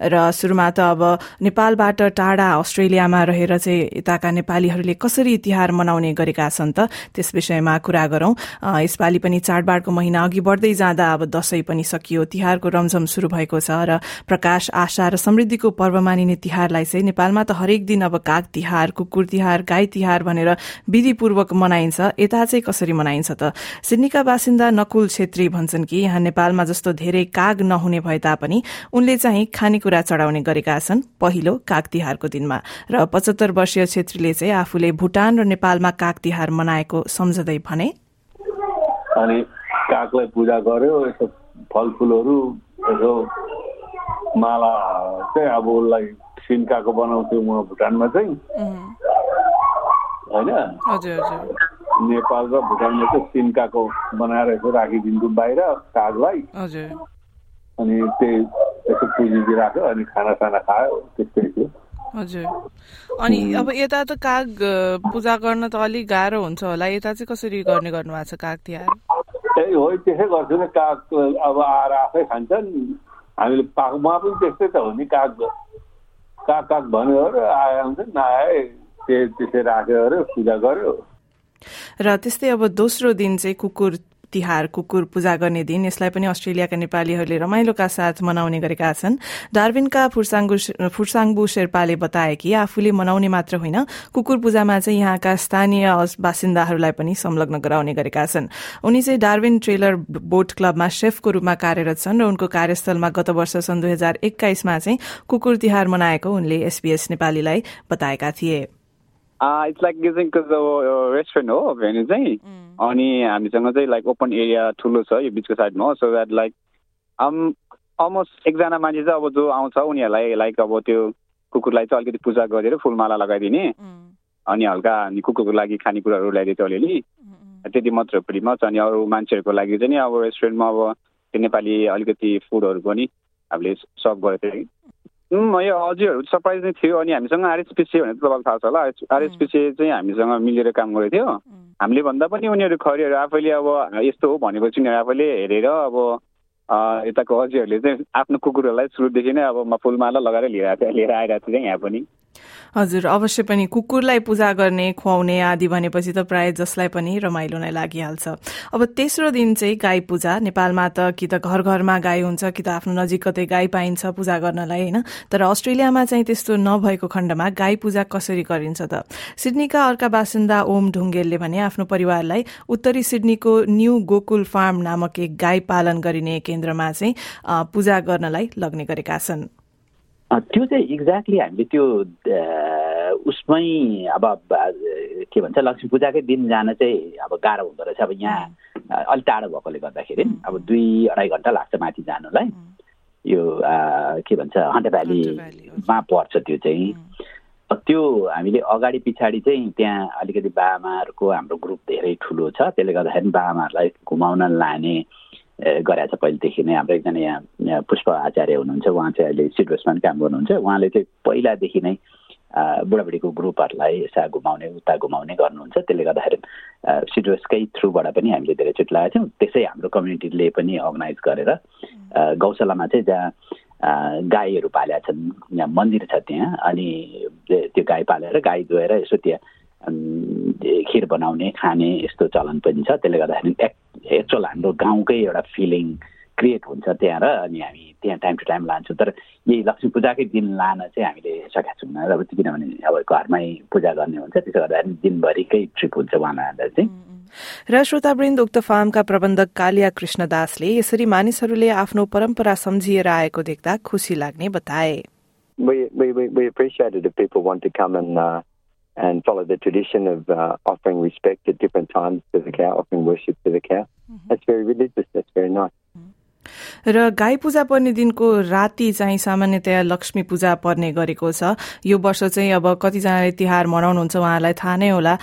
र सुरुमा त अब नेपालबाट टाढा अस्ट्रेलियामा रहेर चाहिँ यताका नेपालीहरूले कसरी तिहार मनाउने गरेका छन् त त्यस विषयमा कुरा गरौं। यसपालि पनि चाडबाडको महिना अघि बढ्दै जाँदा अब दशैं पनि सकियो। तिहारको रमझम शुरू भएको छ र प्रकाश आशा र समृद्धिको पर्व मानिने तिहारलाई चाहिँ नेपालमा त हरेक दिन अब काग तिहार कुकुर तिहार गाई तिहार भनेर विधिपूर्वक मनाइन्छ। यता चाहिँ कसरी मनाइन्छ त? सिडनीका बासिन्दा नकुल छेत्री भन्छन् कि यहाँ नेपालमा जस्तो धेरै काग नहुने भए तापनि उनले चाहिँ खानेकुरा कुरा चढ़ाउने गरेका छन्। पहिलो काग तिहारको दिनमा र पचहत्तर वर्षीय छेत्रीले चाहिँ आफूले भूटान र नेपालमा काग तिहार मनाएको सम्झँदै भने अनि कागलाई पूजा गर्यो यसो फलफुलहरू यसो माला चाहिँ अब उसलाई सिन्काको बनाउँथ्यो म भुटानमा चाहिँ। होइन? नेपाल र भुटानमा चाहिँ सिन्काको बनाएर यसो राखिदिन्छु बाहिर कागलाई। अनि त्यही यसो पुँजी राख्यो अनि खानासाना खायो त्यस्तै थियो। हजुर। अनि अब यता त काग पूजा गर्न त अलिक गाह्रो हुन्छ होला। यता चाहिँ कसरी गर्ने गर्नु भएको छ काग तिहार? त्यही हो त्यसै गर्छु नि काग अब आएर आफै खान्छन्। हामीले पाकमा पनि त्यस्तै त हो नि काग। काग काग भन्यो अरे आए हुन्छ नआए त्यसै राख्यो अरे पूजा गर्यो। र त्यस्तै अब दोस्रो दिन चाहिँ कुकुर तिहार कुकुर पूजा गर्ने दिन यसलाई पनि अस्ट्रेलियाका नेपालीहरूले रमाइलोका साथ मनाउने गरेका छन्। डार्विनका फुर्साङबु शेर्पाले बताए कि आफूले मनाउने मात्र होइन कुकुर पूजामा चाहिँ यहाँका स्थानीय बासिन्दाहरूलाई पनि संलग्न गराउने गरेका छन्। उनी चाहिँ डार्विन ट्रेलर बोट क्लबमा सेफको रूपमा कार्यरत छन् र उनको कार्यस्थलमा गत वर्ष सन् दुई हजार एक्काइसमा चाहिँ कुकुर तिहार मनाएको उनले एसबीएस नेपालीलाई बताएका थिए। इट्स लाइक चाहिँ रेस्टुरेन्ट हो भेन्यू चाहिँ अनि हामीसँग चाहिँ लाइक ओपन एरिया ठुलो छ यो बिचको साइडमा हो so that like um almost एकजना मान्छे चाहिँ अब जो आउँछ उनीहरूलाई लाइक अब त्यो कुकुरलाई चाहिँ अलिकति पूजा गरेर फुलमाला लगाइदिने अनि हल्का अनि कुकुरको लागि खानेकुराहरू ल्याइदियो अलिअलि त्यति मात्र pretty much अनि अरू मान्छेहरूको लागि चाहिँ नि अब रेस्टुरेन्टमा अब नेपाली अलिकति फुडहरू पनि हामीले सर्भ गरेको थियो यो हजुरहरू सरप्राइज नै थियो अनि हामीसँग आरएसपिसी भनेर तपाईँलाई थाहा छ होला आरएसपिसी चाहिँ हामीसँग मिलेर काम गरेको थियो हामीले भन्दा पनि उनीहरू खरीहरू आफैले अब यस्तो हो भनेपछि उनीहरू आफैले हेरेर अब यताको अजीहरूले चाहिँ आफ्नो कुकुरहरूलाई सुरुदेखि नै अब फुलमाला लगाएर लिएर लिएर आइरहेको थियो यहाँ पनि हजुर अवश्य पनि कुकुरलाई पूजा गर्ने खुवाउने आदि भनेपछि त प्राय जसलाई पनि रमाइलो नै लागिहाल्छ। अब तेस्रो दिन चाहिँ गाई पूजा नेपालमा त कि त घर घरमा गाई हुन्छ कि त आफ्नो नजिक कतै गाई पाइन्छ पूजा गर्नलाई होइन? तर अस्ट्रेलियामा चाहिँ त्यस्तो नभएको खण्डमा गाई पूजा कसरी गरिन्छ त? सिडनीका अर्का बासिन्दा ओम ढुङ्गेलले भने आफ्नो परिवारलाई उत्तरी सिडनीको न्यू गोकुल फार्म नामक एक गाई पालन गरिने केन्द्रमा चाहिँ पूजा गर्नलाई लग्ने गरेका छन्। त्यो चाहिँ एक्ज्याक्टली हामीले त्यो उसमै अब के भन्छ लक्ष्मी पूजाकै दिन जान चाहिँ अब गाह्रो हुँदो रहेछ। अब यहाँ अलिक टाढो भएकोले गर्दाखेरि अब दुई अढाई घन्टा लाग्छ माथि जानुलाई। यो के भन्छ हन्टे भ्यालीमा पर्छ त्यो चाहिँ। त्यो हामीले अगाडि पछाडि चाहिँ त्यहाँ अलिकति बाबामाहरूको हाम्रो ग्रुप धेरै ठुलो छ। त्यसले गर्दाखेरि बाबामाहरूलाई घुमाउन लाने गरेको छ पहिलेदेखि नै हाम्रो एकजना यहाँ पुष्प आचार्य हुनुहुन्छ उहाँ चाहिँ अहिले सिडवेस्टमा पनि काम गर्नुहुन्छ। उहाँले चाहिँ पहिलादेखि नै बुढाबुढीको ग्रुपहरूलाई यसो घुमाउने उता घुमाउने गर्नुहुन्छ। त्यसले गर्दाखेरि सिडवेस्टकै थ्रुबाट पनि हामीले धेरैचोटि लगाएको थियौँ त्यसै हाम्रो कम्युनिटीले पनि अर्गनाइज गरेर गौशालामा चाहिँ जहाँ गाईहरू पालेका छन् यहाँ मन्दिर छ त्यहाँ अनि त्यो गाई पालेर गाई गएर यसो त्यहाँ खिर बनाउने खाने यस्तो चलन पनि छ। त्यसले गर्दाखेरि एक्चुअल हाम्रो गाउँकै एउटा फिलिङ क्रिएट हुन्छ त्यहाँ र अनि हामी त्यहाँ टाइम टु टाइम लान्छौँ। तर यही लक्ष्मी पूजाकै दिन लान चाहिँ हामीले सकेका छौँ अब किनभने अब घरमै पूजा गर्ने हुन्छ त्यसो गर्दाखेरि दिनभरिकै ट्रिप हुन्छ उहाँ लाँदा चाहिँ र श्रोतावृन्द उक्त फार्मका प्रबन्धक कालिया कृष्ण दासले यसरी मानिसहरूले आफ्नो परम्परा सम्झिएर आएको देख्दा खुसी लाग्ने बताए। We, we, we appreciate it if people want to come and uh, and follow the tradition of uh, offering respect at different times to the cow, offering worship to the cow. Mm-hmm. That's very religious. That's very nice. र गाई पूजा पर्ने दिनको राति चाहिँ सामान्यतया लक्ष्मी पूजा पर्ने गरेको छ। यो वर्ष चाहिँ अब कतिजनाले तिहार मनाउनुहुन्छ उहाँलाई थाहा नै होला।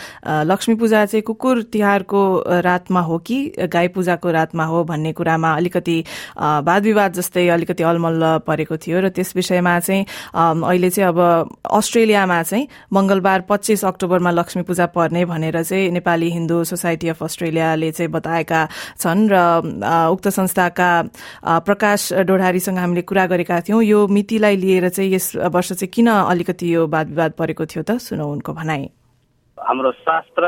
लक्ष्मी पूजा चाहिँ कुकुर तिहारको रातमा हो कि गाई पूजाको रातमा हो भन्ने कुरामा अलिकति वाद विवाद जस्तै अलिकति अलमल्ल परेको थियो र त्यस विषयमा चाहिँ अहिले चाहिँ अब अस्ट्रेलियामा चाहिँ मंगलबार पच्चिस अक्टोबरमा लक्ष्मी पूजा पर्ने भनेर चाहिँ नेपाली हिन्दू सोसाइटी अफ अस्ट्रेलियाले चाहिँ बताएका छन् र उक्त संस्थाका प्रकाश डोढारीसँग हामीले कुरा गरेका थियौं। यो मितिलाई लिएर चाहिँ यस वर्ष चाहिँ किन अलिकति यो वाद विवाद परेको थियो त? सुनौ उनको भनाई हाम्रो शास्त्र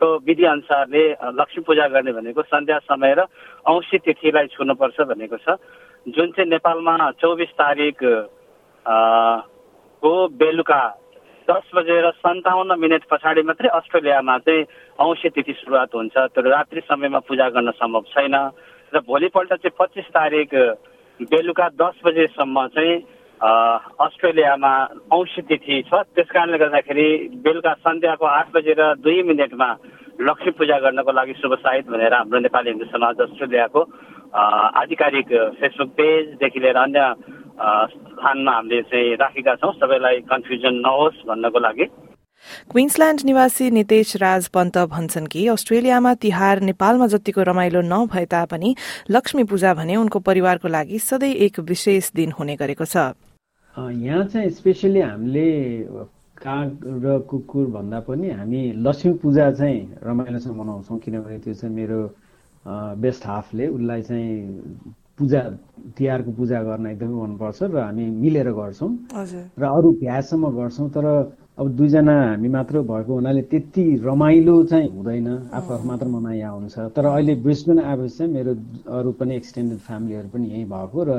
को विधि अनुसारले लक्ष्मी पूजा गर्ने भनेको सन्ध्या समय र औँसी तिथिलाई छुनुपर्छ भनेको छ। जुन चाहिँ नेपालमा चौबिस तारिक को बेलुका दस बजेर सन्ताउन्न मिनट पछाडि मात्रै अस्ट्रेलियामा चाहिँ औँसी तिथि सुरुवात हुन्छ। तर रात्रि समयमा पूजा गर्न सम्भव छैन। र भोलिपल्ट चाहिँ पच्चिस तारिक बेलुका दस बजेसम्म चाहिँ अस्ट्रेलियामा औँसी तिथि छ। त्यस कारणले गर्दाखेरि बेलुका सन्ध्याको आठ बजेर दुई मिनटमा लक्ष्मी पूजा गर्नको लागि शुभ साहित भनेर हाम्रो नेपाली हिन्दू समाज अस्ट्रेलियाको आधिकारिक फेसबुक पेजदेखि लिएर अन्य स्थानमा हामीले चाहिँ राखेका छौँ। सबैलाई कन्फ्युजन नहोस् भन्नको लागि। क्विन्सल्याण्ड निवासी नितेश राज पन्त भन्छन् कि अस्ट्रेलियामा तिहार नेपालमा जतिको रमाइलो नभए तापनि लक्ष्मी पूजा भने उनको परिवारको लागि सधैँ एक विशेष दिन हुने गरेको छ। यहाँ चाहिँ स्पेसली हामीले काग र कुकुर भन्दा पनि हामी लक्ष्मी पूजा चाहिँ रमाइलोसँग मनाउँछौँ किनभने त्यो चाहिँ मेरो बेस्ट हाफले उसलाई चाहिँ पूजा तिहारको पूजा गर्न एकदमै मनपर्छ र हामी मिलेर गर्छौँ। र अरू भ्यासम्म गर्छौँ तर अब दुईजना हामी मात्र भएको हुनाले त्यति रमाइलो चाहिँ हुँदैन। आफू आफू मात्र मनाइया हुन्छ तर अहिले ब्रिस्बेन आएपछि चाहिँ मेरो अरू पनि एक्सटेन्डेड फ्यामिलीहरू पनि यहीँ भएको र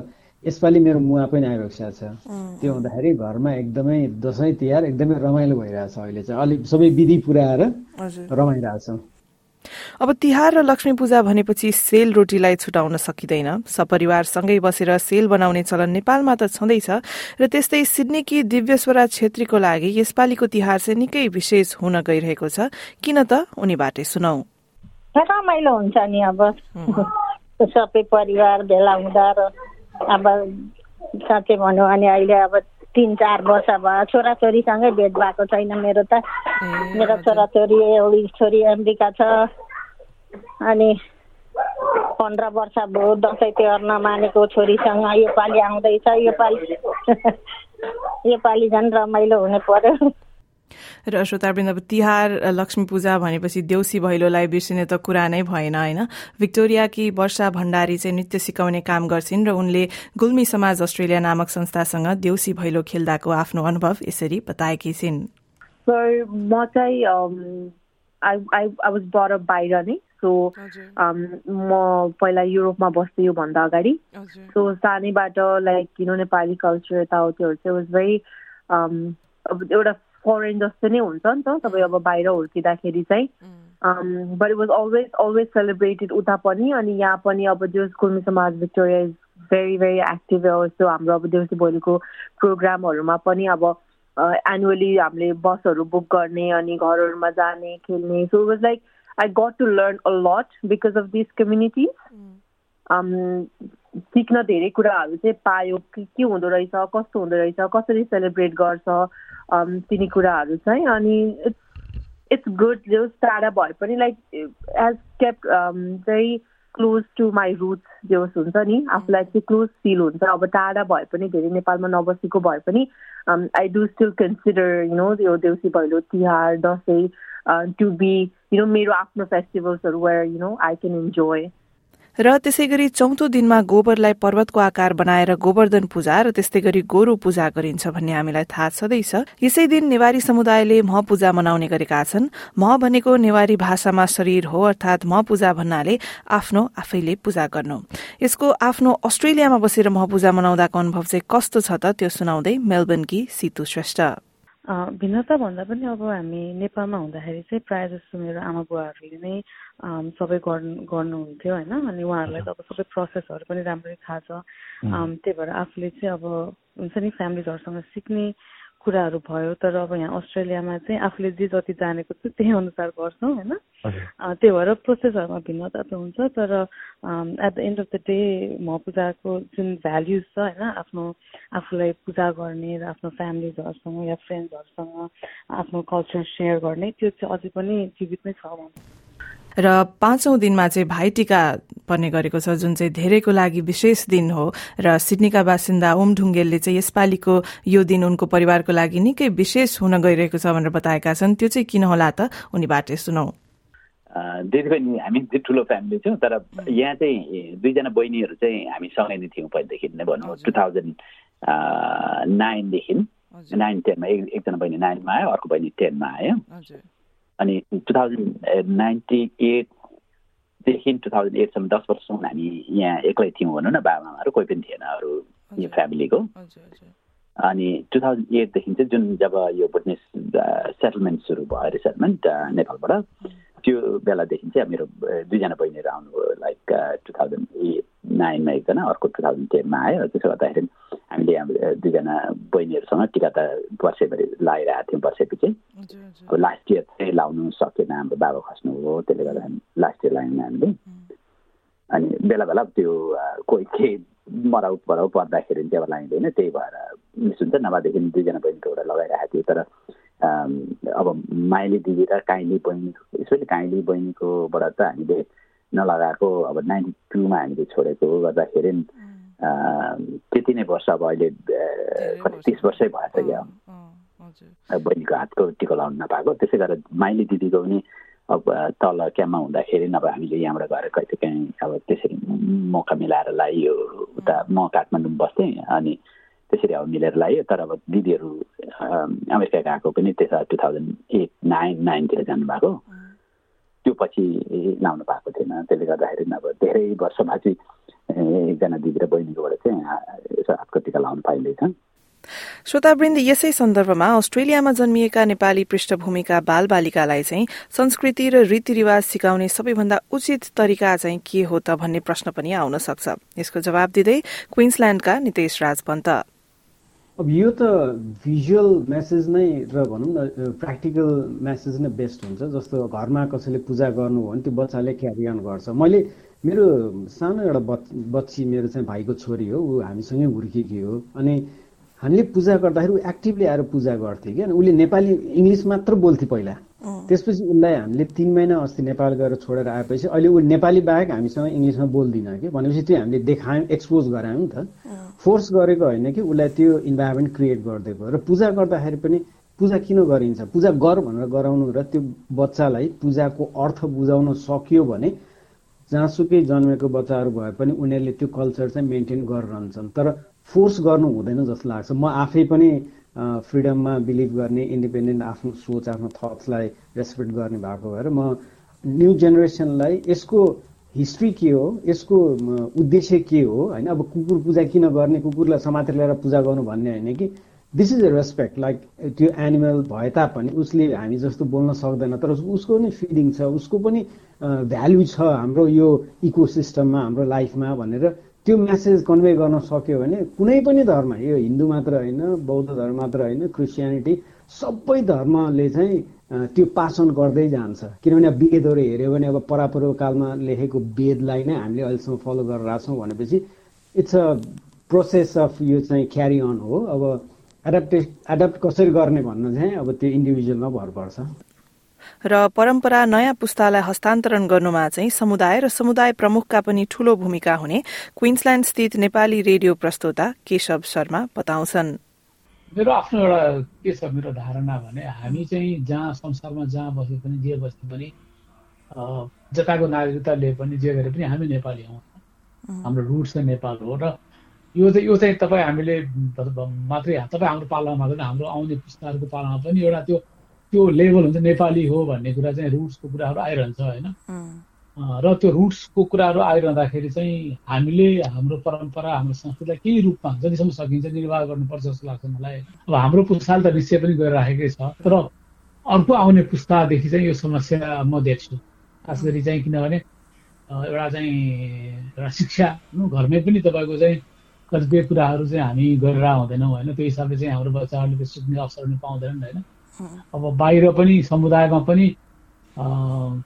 यसपालि मेरो मुवा पनि आइरहेको छ। त्यो हुँदाखेरि घरमा एकदमै दसैँ तिहार एकदमै रमाइलो भइरहेछ अहिले चाहिँ। अलिक सबै विधि पुऱ्याएर रमाइरहेछौँ। अब तिहार र लक्ष्मी पूजा भनेपछि सेल रोटीलाई छुटाउन सकिँदैन। सपरिवारसँगै बसेर सेल बनाउने चलन नेपालमा त छँदैछ र त्यस्तै सिडनीकी दिव्यस्वरा छेत्रीको लागि यसपालिको तिहार चाहिँ निकै विशेष हुन गइरहेको छ। किन त? उनीबाटै सुनौ। रमाइलो हुन्छ नि अब। सबै परिवार भेला हुँदा र अब साँच्चै भने अहिले अब तिन चार वर्ष भयो। छोराछोरीसँगै भेट भएको छैन मेरो त। मेरो छोराछोरी एउटी छोरी अमेरिका छ। अनि पन्ध्र वर्ष भयो दसैँ तिहार नमानेको छोरीसँग योपालि आउँदैछ योपालि योपालि झन् रमाइलो हुने पर्यो। र श्रोतावृन्द अब तिहार लक्ष्मी पूजा भनेपछि देउसी भैलोलाई बिर्सिने त कुरा नै भएन होइन? भिक्टोरियाकी वर्षा भण्डारी चाहिँ नृत्य सिकाउने काम गर्छिन् र उनले गुल्मी समाज अस्ट्रेलिया नामक संस्थासँग देउसी भैलो खेल्दाको आफ्नो अनुभव यसरी बताएकी छिन्। म चाहिँ बाहिर नै। सो म पहिला युरोपमा बस्थेँ योभन्दा अगाडि। सो सानैबाट like you know Nepali culture यताउतिहरू चाहिँ वाज भेरी एउटा फरेन जस्तो नै हुन्छ नि त। तपाईँ अब बाहिर हुर्किँदाखेरि चाहिँ। But it was always always celebrated उता पनि। अनि यहाँ पनि अब जो Kurmi Samaj Victoria is very very active जस्तो हाम्रो अब देउसी भोलिको प्रोग्रामहरूमा पनि अब एनुअली हामीले बसहरू बुक गर्ने अनि घरहरूमा जाने खेल्ने। So was like I got to learn a lot because of this communities सिक्न धेरै कुराहरू चाहिँ पायो के के हुँदो रहेछ कस्तो हुँदो रहेछ कसरी सेलिब्रेट गर्छ तिनी कुराहरू चाहिँ। अनि इट्स इट्स गुड जो टाढा भए पनि लाइक एज केप्ट चाहिँ क्लोज टु माई रुट्स जो हुन्छ नि आफूलाई चाहिँ क्लोज फिल हुन्छ। अब टाढा भए पनि धेरै नेपालमा नबसेको भए पनि I do still consider you know यो Deusi Bhailo Tihar Dashain to be you know मेरो आफ्नो फेस्टिभल्सहरू where you know I can enjoy र त्यसै गरी चौथो दिनमा गोबरलाई पर्वतको आकार बनाएर गोवर्धन पूजा र त्यस्तै गरी गोरु पूजा गरिन्छ भन्ने हामीलाई थाहा छँदैछ यसै दिन नेवारी समुदायले मह पूजा मनाउने गरेका छन्। मह भनेको नेवारी भाषामा शरीर हो अर्थात मह पूजा भन्नाले आफ्नो आफैले पूजा गर्नु। यसको आफ्नो अस्ट्रेलियामा बसेर मह पूजा मनाउँदाको अनुभव चाहिँ कस्तो छ त त्यो सुनाउँदै मेलबर्नकी सितु श्रेष्ठ। भिन्नता भन्दा पनि अब हामी नेपालमा हुँदाखेरि चाहिँ प्रायः जस्तो मेरो आमा बुवाहरूले नै सबै गर्नु गर्नुहुन्थ्यो होइन। अनि उहाँहरूलाई त अब सबै प्रोसेसहरू पनि राम्ररी थाहा छ। त्यही भएर आफूले चाहिँ अब हुन्छ नि फ्यामिलीहरूसँग सिक्ने कुराहरू भयो तर अब यहाँ अस्ट्रेलियामा चाहिँ आफूले जे जति जानेको छु त्यही अनुसार गर्छौँ होइन? त्यही भएर प्रोसेसहरूमा भिन्नता त हुन्छ तर at the end of the day म पूजाको जुन भ्याल्युज छ होइन आफ्नो आफूलाई पूजा गर्ने र आफ्नो फ्यामिलीहरूसँग या फ्रेन्ड्सहरूसँग आफ्नो कल्चर सेयर गर्ने त्यो चाहिँ अझै पनि जीवित नै छ र पाँचौं दिनमा चाहिँ भाइटिका पर्ने गरेको छ जुन चाहिँ धेरैको लागि विशेष दिन हो। र सिडनीका बासिन्दा ओम ढुङ्गेलले चाहिँ यसपालिको यो दिन उनको परिवारको लागि निकै विशेष हुन गइरहेको छ भनेर बताएका छन्। त्यो चाहिँ किन होला त? उनीबाट सुनौ। दिदीबहिनी हामी चाहिँ ठुलो फ्यामिली छौँ तर यहाँ चाहिँ दुईजना बहिनीहरू चाहिँ हामी सँगै नै थियौँ पहिलेदेखि नै भनौँ टु थाउजन्ड नाइनदेखि नाइन टेनमा एकजना बहिनी नाइनमा आयो अर्को बहिनी टेनमा आयो। अनि टु थाउजन्ड नाइन्टी एटदेखि टु थाउजन्ड एटसम्म दस वर्षसम्म हामी यहाँ एक्लै थियौँ भनौँ न बाबामाहरू कोही पनि थिएन अरू यो फ्यामिलीको। अनि टु थाउजन्ड एटदेखि चाहिँ जुन जब यो बुटनिस सेटलमेन्ट सुरु भयो रिसेटलमेन्ट नेपालबाट त्यो बेलादेखि चाहिँ मेरो दुईजना बहिनीहरू आउनुभयो लाइक टु थाउजन्ड एट नाइनमा एकजना अर्को टु थाउजन्ड टेनमा आयो। त्यसो गर्दाखेरि हामीले दुईजना बहिनीहरूसँग टिका त वर्षैभरि लगाइरहेको थियौँ वर्षैपछि। अब लास्ट इयर चाहिँ बाबा खस्नु हो त्यसले गर्दा लास्ट इयर लगायौँ हामीले। अनि बेला बेला त्यो कोही केही मराउ पराउ पर्दाखेरि चाहिँ अब लगाइँदैन त्यही भएर मिस हुन्छ। नभएदेखि दुईजना बहिनीको एउटा लगाइरहेको थियो। तर अब माइली दिदी र काइली बहिनी स्पेसली काइली बहिनीकोबाट त हामीले नलगाएको अब नाइन्टी टूमा हामीले छोडेको गर्दाखेरि त्यति नै वर्ष अब अहिले कति तिस वर्षै भइसक्यो बहिनीको हातको टिको लाउनु नपाएको। त्यसै गरेर माइली दिदीको पनि अब तल क्याम्पमा हुँदाखेरि अब हामीले यहाँबाट गएर कहिले काहीँ अब त्यसरी मौका मिलाएर लगाइयो उता म काठमाडौँ बस्थेँ अनि त्यसरी अब मिलेर लगायो तर अब दिदीहरू अमेरिका गएको पनि त्यसो टु थाउजन्ड एट नाइन नाइनतिर जानुभएको। त्यो पछि लाउनु भएको थिएन। त्यसले गर्दाखेरि अब धेरै वर्षमा चाहिँ एकजना दिदी र बहिनीकोबाट चाहिँ यसो हातको टिका लाउनु पाइँदैछ। श्रोतावृन्द यसै सन्दर्भमा अस्ट्रेलियामा जन्मिएका नेपाली पृष्ठभूमिका बाल बालिकालाई चाहिँ संस्कृति र रीतिरिवाज सिकाउने सबैभन्दा उचित तरिका चाहिँ के हो त भन्ने प्रश्न पनि आउन सक्छ। यसको जवाब दिँदै क्विन्सल्याण्डका नितेश राज पन्त अब यो त भिजुअल मेसेज नै र भनौँ न प्र्याक्टिकल मेसेज नै बेस्ट हुन्छ। जस्तो घरमा कसैले पूजा गर्नु हो भने त्यो बच्चाले क्यारी अन गर्छ। मैले मेरो सानो एउटा बच बच्ची मेरो चाहिँ भाइको छोरी हो। ऊ हामीसँगै हुर्केकी हो। अनि हामीले पूजा गर्दाखेरि ऊ एक्टिभली आएर पूजा गर्थ्यो कि अनि उसले नेपाली इङ्ग्लिस मात्र बोल्थ्यो पहिला। त्यसपछि उसलाई हामीले तिन महिना अस्ति नेपाल गएर छोडेर आएपछि अहिले ऊ नेपाली बाहेक हामीसँग इङ्ग्लिसमा बोल्दिनँ कि भनेपछि त्यो हामीले देखायौँ एक्सपोज गरायौँ नि त। फोर्स गरेको होइन कि उसलाई त्यो इन्भाइरोमेन्ट क्रिएट गरिदिएको। र पूजा गर्दाखेरि पनि पूजा किन गरिन्छ? पूजा गर भनेर गराउनु र त्यो बच्चालाई पूजाको अर्थ बुझाउन सकियो भने जहाँसुकै जन्मेको बच्चाहरू भए पनि उनीहरूले त्यो कल्चर चाहिँ मेन्टेन गरिरहन्छन्। तर फोर्स गर्नु हुँदैन जस्तो लाग्छ। म आफै पनि फ्रिडममा बिलिभ गर्ने इन्डिपेन्डेन्ट आफ्नो सोच आफ्नो थट्सलाई रेस्पेक्ट गर्ने भएको भएर म न्यू जेनेरेसनलाई यसको हिस्ट्री के हो यसको उद्देश्य के हो होइन? अब कुकुर पूजा किन गर्ने कुकुरलाई समातेर ल्याएर पूजा गर्नु भन्ने होइन कि? This is a respect like त्यो एनिमल भए तापनि उसले हामी जस्तो बोल्न सक्दैन तर उसको पनि फिलिङ छ उसको पनि भ्याल्यु छ हाम्रो यो इको सिस्टममा हाम्रो लाइफमा भनेर त्यो म्यासेज कन्भे गर्न सक्यो भने कुनै पनि धर्म यो हिन्दू मात्र होइन बौद्ध धर्म मात्र होइन क्रिस्चियनिटी सबै धर्मले चाहिँ त्यो पासन गर्दै जान्छ। किनभने वेदहरू हेऱ्यो भने अब परापूर्व कालमा लेखेको वेदलाई नै हामीले अहिलेसम्म फलो गरेर छौँ भनेपछि इट्स अ प्रोसेस अफ यो चाहिँ क्यारी अन हो। अब एडाप्टे एडाप्ट कसरी गर्ने भन्न चाहिँ अब त्यो इन्डिभिजुअलमा भर पर्छ। र परम्परा नयाँ पुस्तालाई हस्तान्तरण गर्नुमा चाहिँ समुदाय र समुदाय प्रमुखका पनि ठूलो भूमिका हुने क्विन्सल्याण्ड स्थित नेपाली रेडियो प्रस्तोता केशव शर्मा बताउँछन्। मेरो आफ्नो एउटा के छ मेरो धारणा भने हामी चाहिँ जहाँ संसारमा जहाँ बसे पनि जे बसे पनि जताको नागरिकता लिए पनि जे गरे पनि हामी नेपाली हौँ। हाम्रो रुट चाहिँ नेपाल हो र यो चाहिँ यो चाहिँ तपाईँ हामीले मात्रै तपाईँ हाम्रो पालामा मात्रै हाम्रो आउने पुस्ताहरूको पालामा पनि एउटा त्यो त्यो लेभल हुन्छ नेपाली हो भन्ने कुरा चाहिँ रुट्सको कुराहरू आइरहन्छ होइन। र त्यो रुट्सको कुराहरू आइरहँदाखेरि चाहिँ हामीले हाम्रो परम्परा हाम्रो संस्कृतिलाई केही रूपमा जतिसम्म सकिन्छ निर्वाह गर्नुपर्छ जस्तो लाग्छ मलाई। अब हाम्रो पुस्ताले त निश्चय पनि गरिराखेकै छ तर अर्को आउने पुस्तादेखि चाहिँ यो समस्या म देख्छु। खास गरी चाहिँ किनभने एउटा चाहिँ एउटा शिक्षा घरमै पनि तपाईँको चाहिँ कतिपय कुराहरू चाहिँ हामी गरेर हुँदैनौँ होइन। त्यो हिसाबले चाहिँ हाम्रो बच्चाहरूले त्यो सिक्ने अवसर पनि पाउँदैनन् होइन। अब बाहिर पनि समुदायमा पनि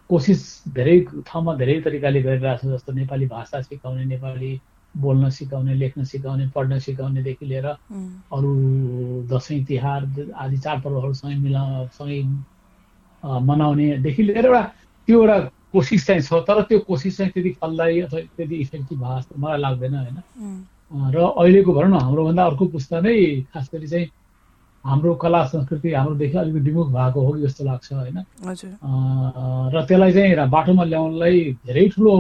कोसिस धेरै ठाउँमा धेरै तरिकाले गरिरहेको छ जस्तो नेपाली भाषा सिकाउने नेपाली बोल्न सिकाउने लेख्न सिकाउने पढ्न सिकाउनेदेखि लिएर अरू दसैँ तिहार आदि चाडपर्वहरूसँगै मिला सँगै मनाउनेदेखि लिएर एउटा त्यो एउटा कोसिस चाहिँ छ तर त्यो कोसिस चाहिँ त्यति फलदायी अथवा त्यति इफेक्टिभ भएको जस्तो मलाई लाग्दैन होइन। र अहिलेको भनौँ न हाम्रोभन्दा अर्को पुस्ता नै खास गरी चाहिँ हाम्रो कला संस्कृति हाम्रोदेखि अलिकति विमुख भएको हो कि जस्तो लाग्छ होइन। र त्यसलाई चाहिँ बाटोमा ल्याउनलाई धेरै ठुलो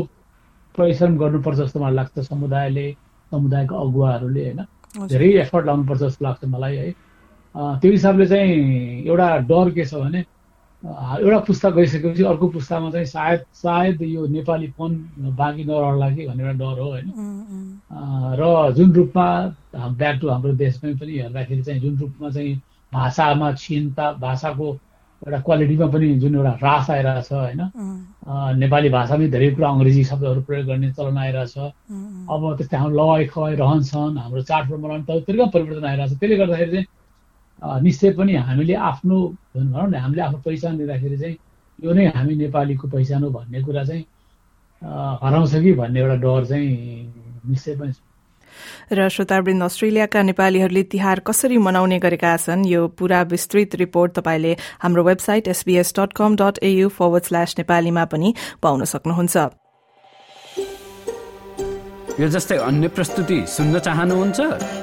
परिश्रम गर्नुपर्छ जस्तो मलाई लाग्छ समुदायले समुदायको अगुवाहरूले होइन। धेरै एफर्ट लाउनुपर्छ जस्तो लाग्छ मलाई है। त्यो हिसाबले चाहिँ एउटा डर के छ भने एउटा पुस्ता गइसकेपछि अर्को पुस्तामा चाहिँ सायद सायद यो नेपाली फोन बाँकी नरहला कि भन्ने एउटा डर हो होइन। र जुन रूपमा ब्याक टु हाम्रो देशमै पनि हेर्दाखेरि चाहिँ जुन रूपमा चाहिँ भाषामा क्षीणता भाषाको एउटा क्वालिटीमा पनि जुन एउटा ह्रास आइरहेछ होइन। नेपाली भाषामै धेरै कुरा अङ्ग्रेजी शब्दहरू प्रयोग गर्ने चलन आइरहेछ। अब त्यस्तै हाम्रो लवाई खवाई रहन्छन् हाम्रो चाड प्रमाण तरिका परिवर्तन आइरहेछ। त्यसले गर्दाखेरि चाहिँ निश्चय पनि हामीले आफ्नो भनौँ न हामीले आफ्नो पहिचान दिँदाखेरि चाहिँ यो नै हामी नेपालीको पहिचान हो भन्ने कुरा चाहिँ हराउँछ कि भन्ने एउटा डर चाहिँ निश्चय पनि र श्रोतावृन्द अस्ट्रेलियाका नेपालीहरूले तिहार कसरी मनाउने गरेका छन् यो पूरा विस्तृत रिपोर्ट तपाईँले हाम्रो website SBS dot com dot AU forward slash नेपालीमा पनि पाउन सक्नुहुन्छ। यो जस्तै अन्य प्रस्तुति सुन्न चाहनुहुन्छ?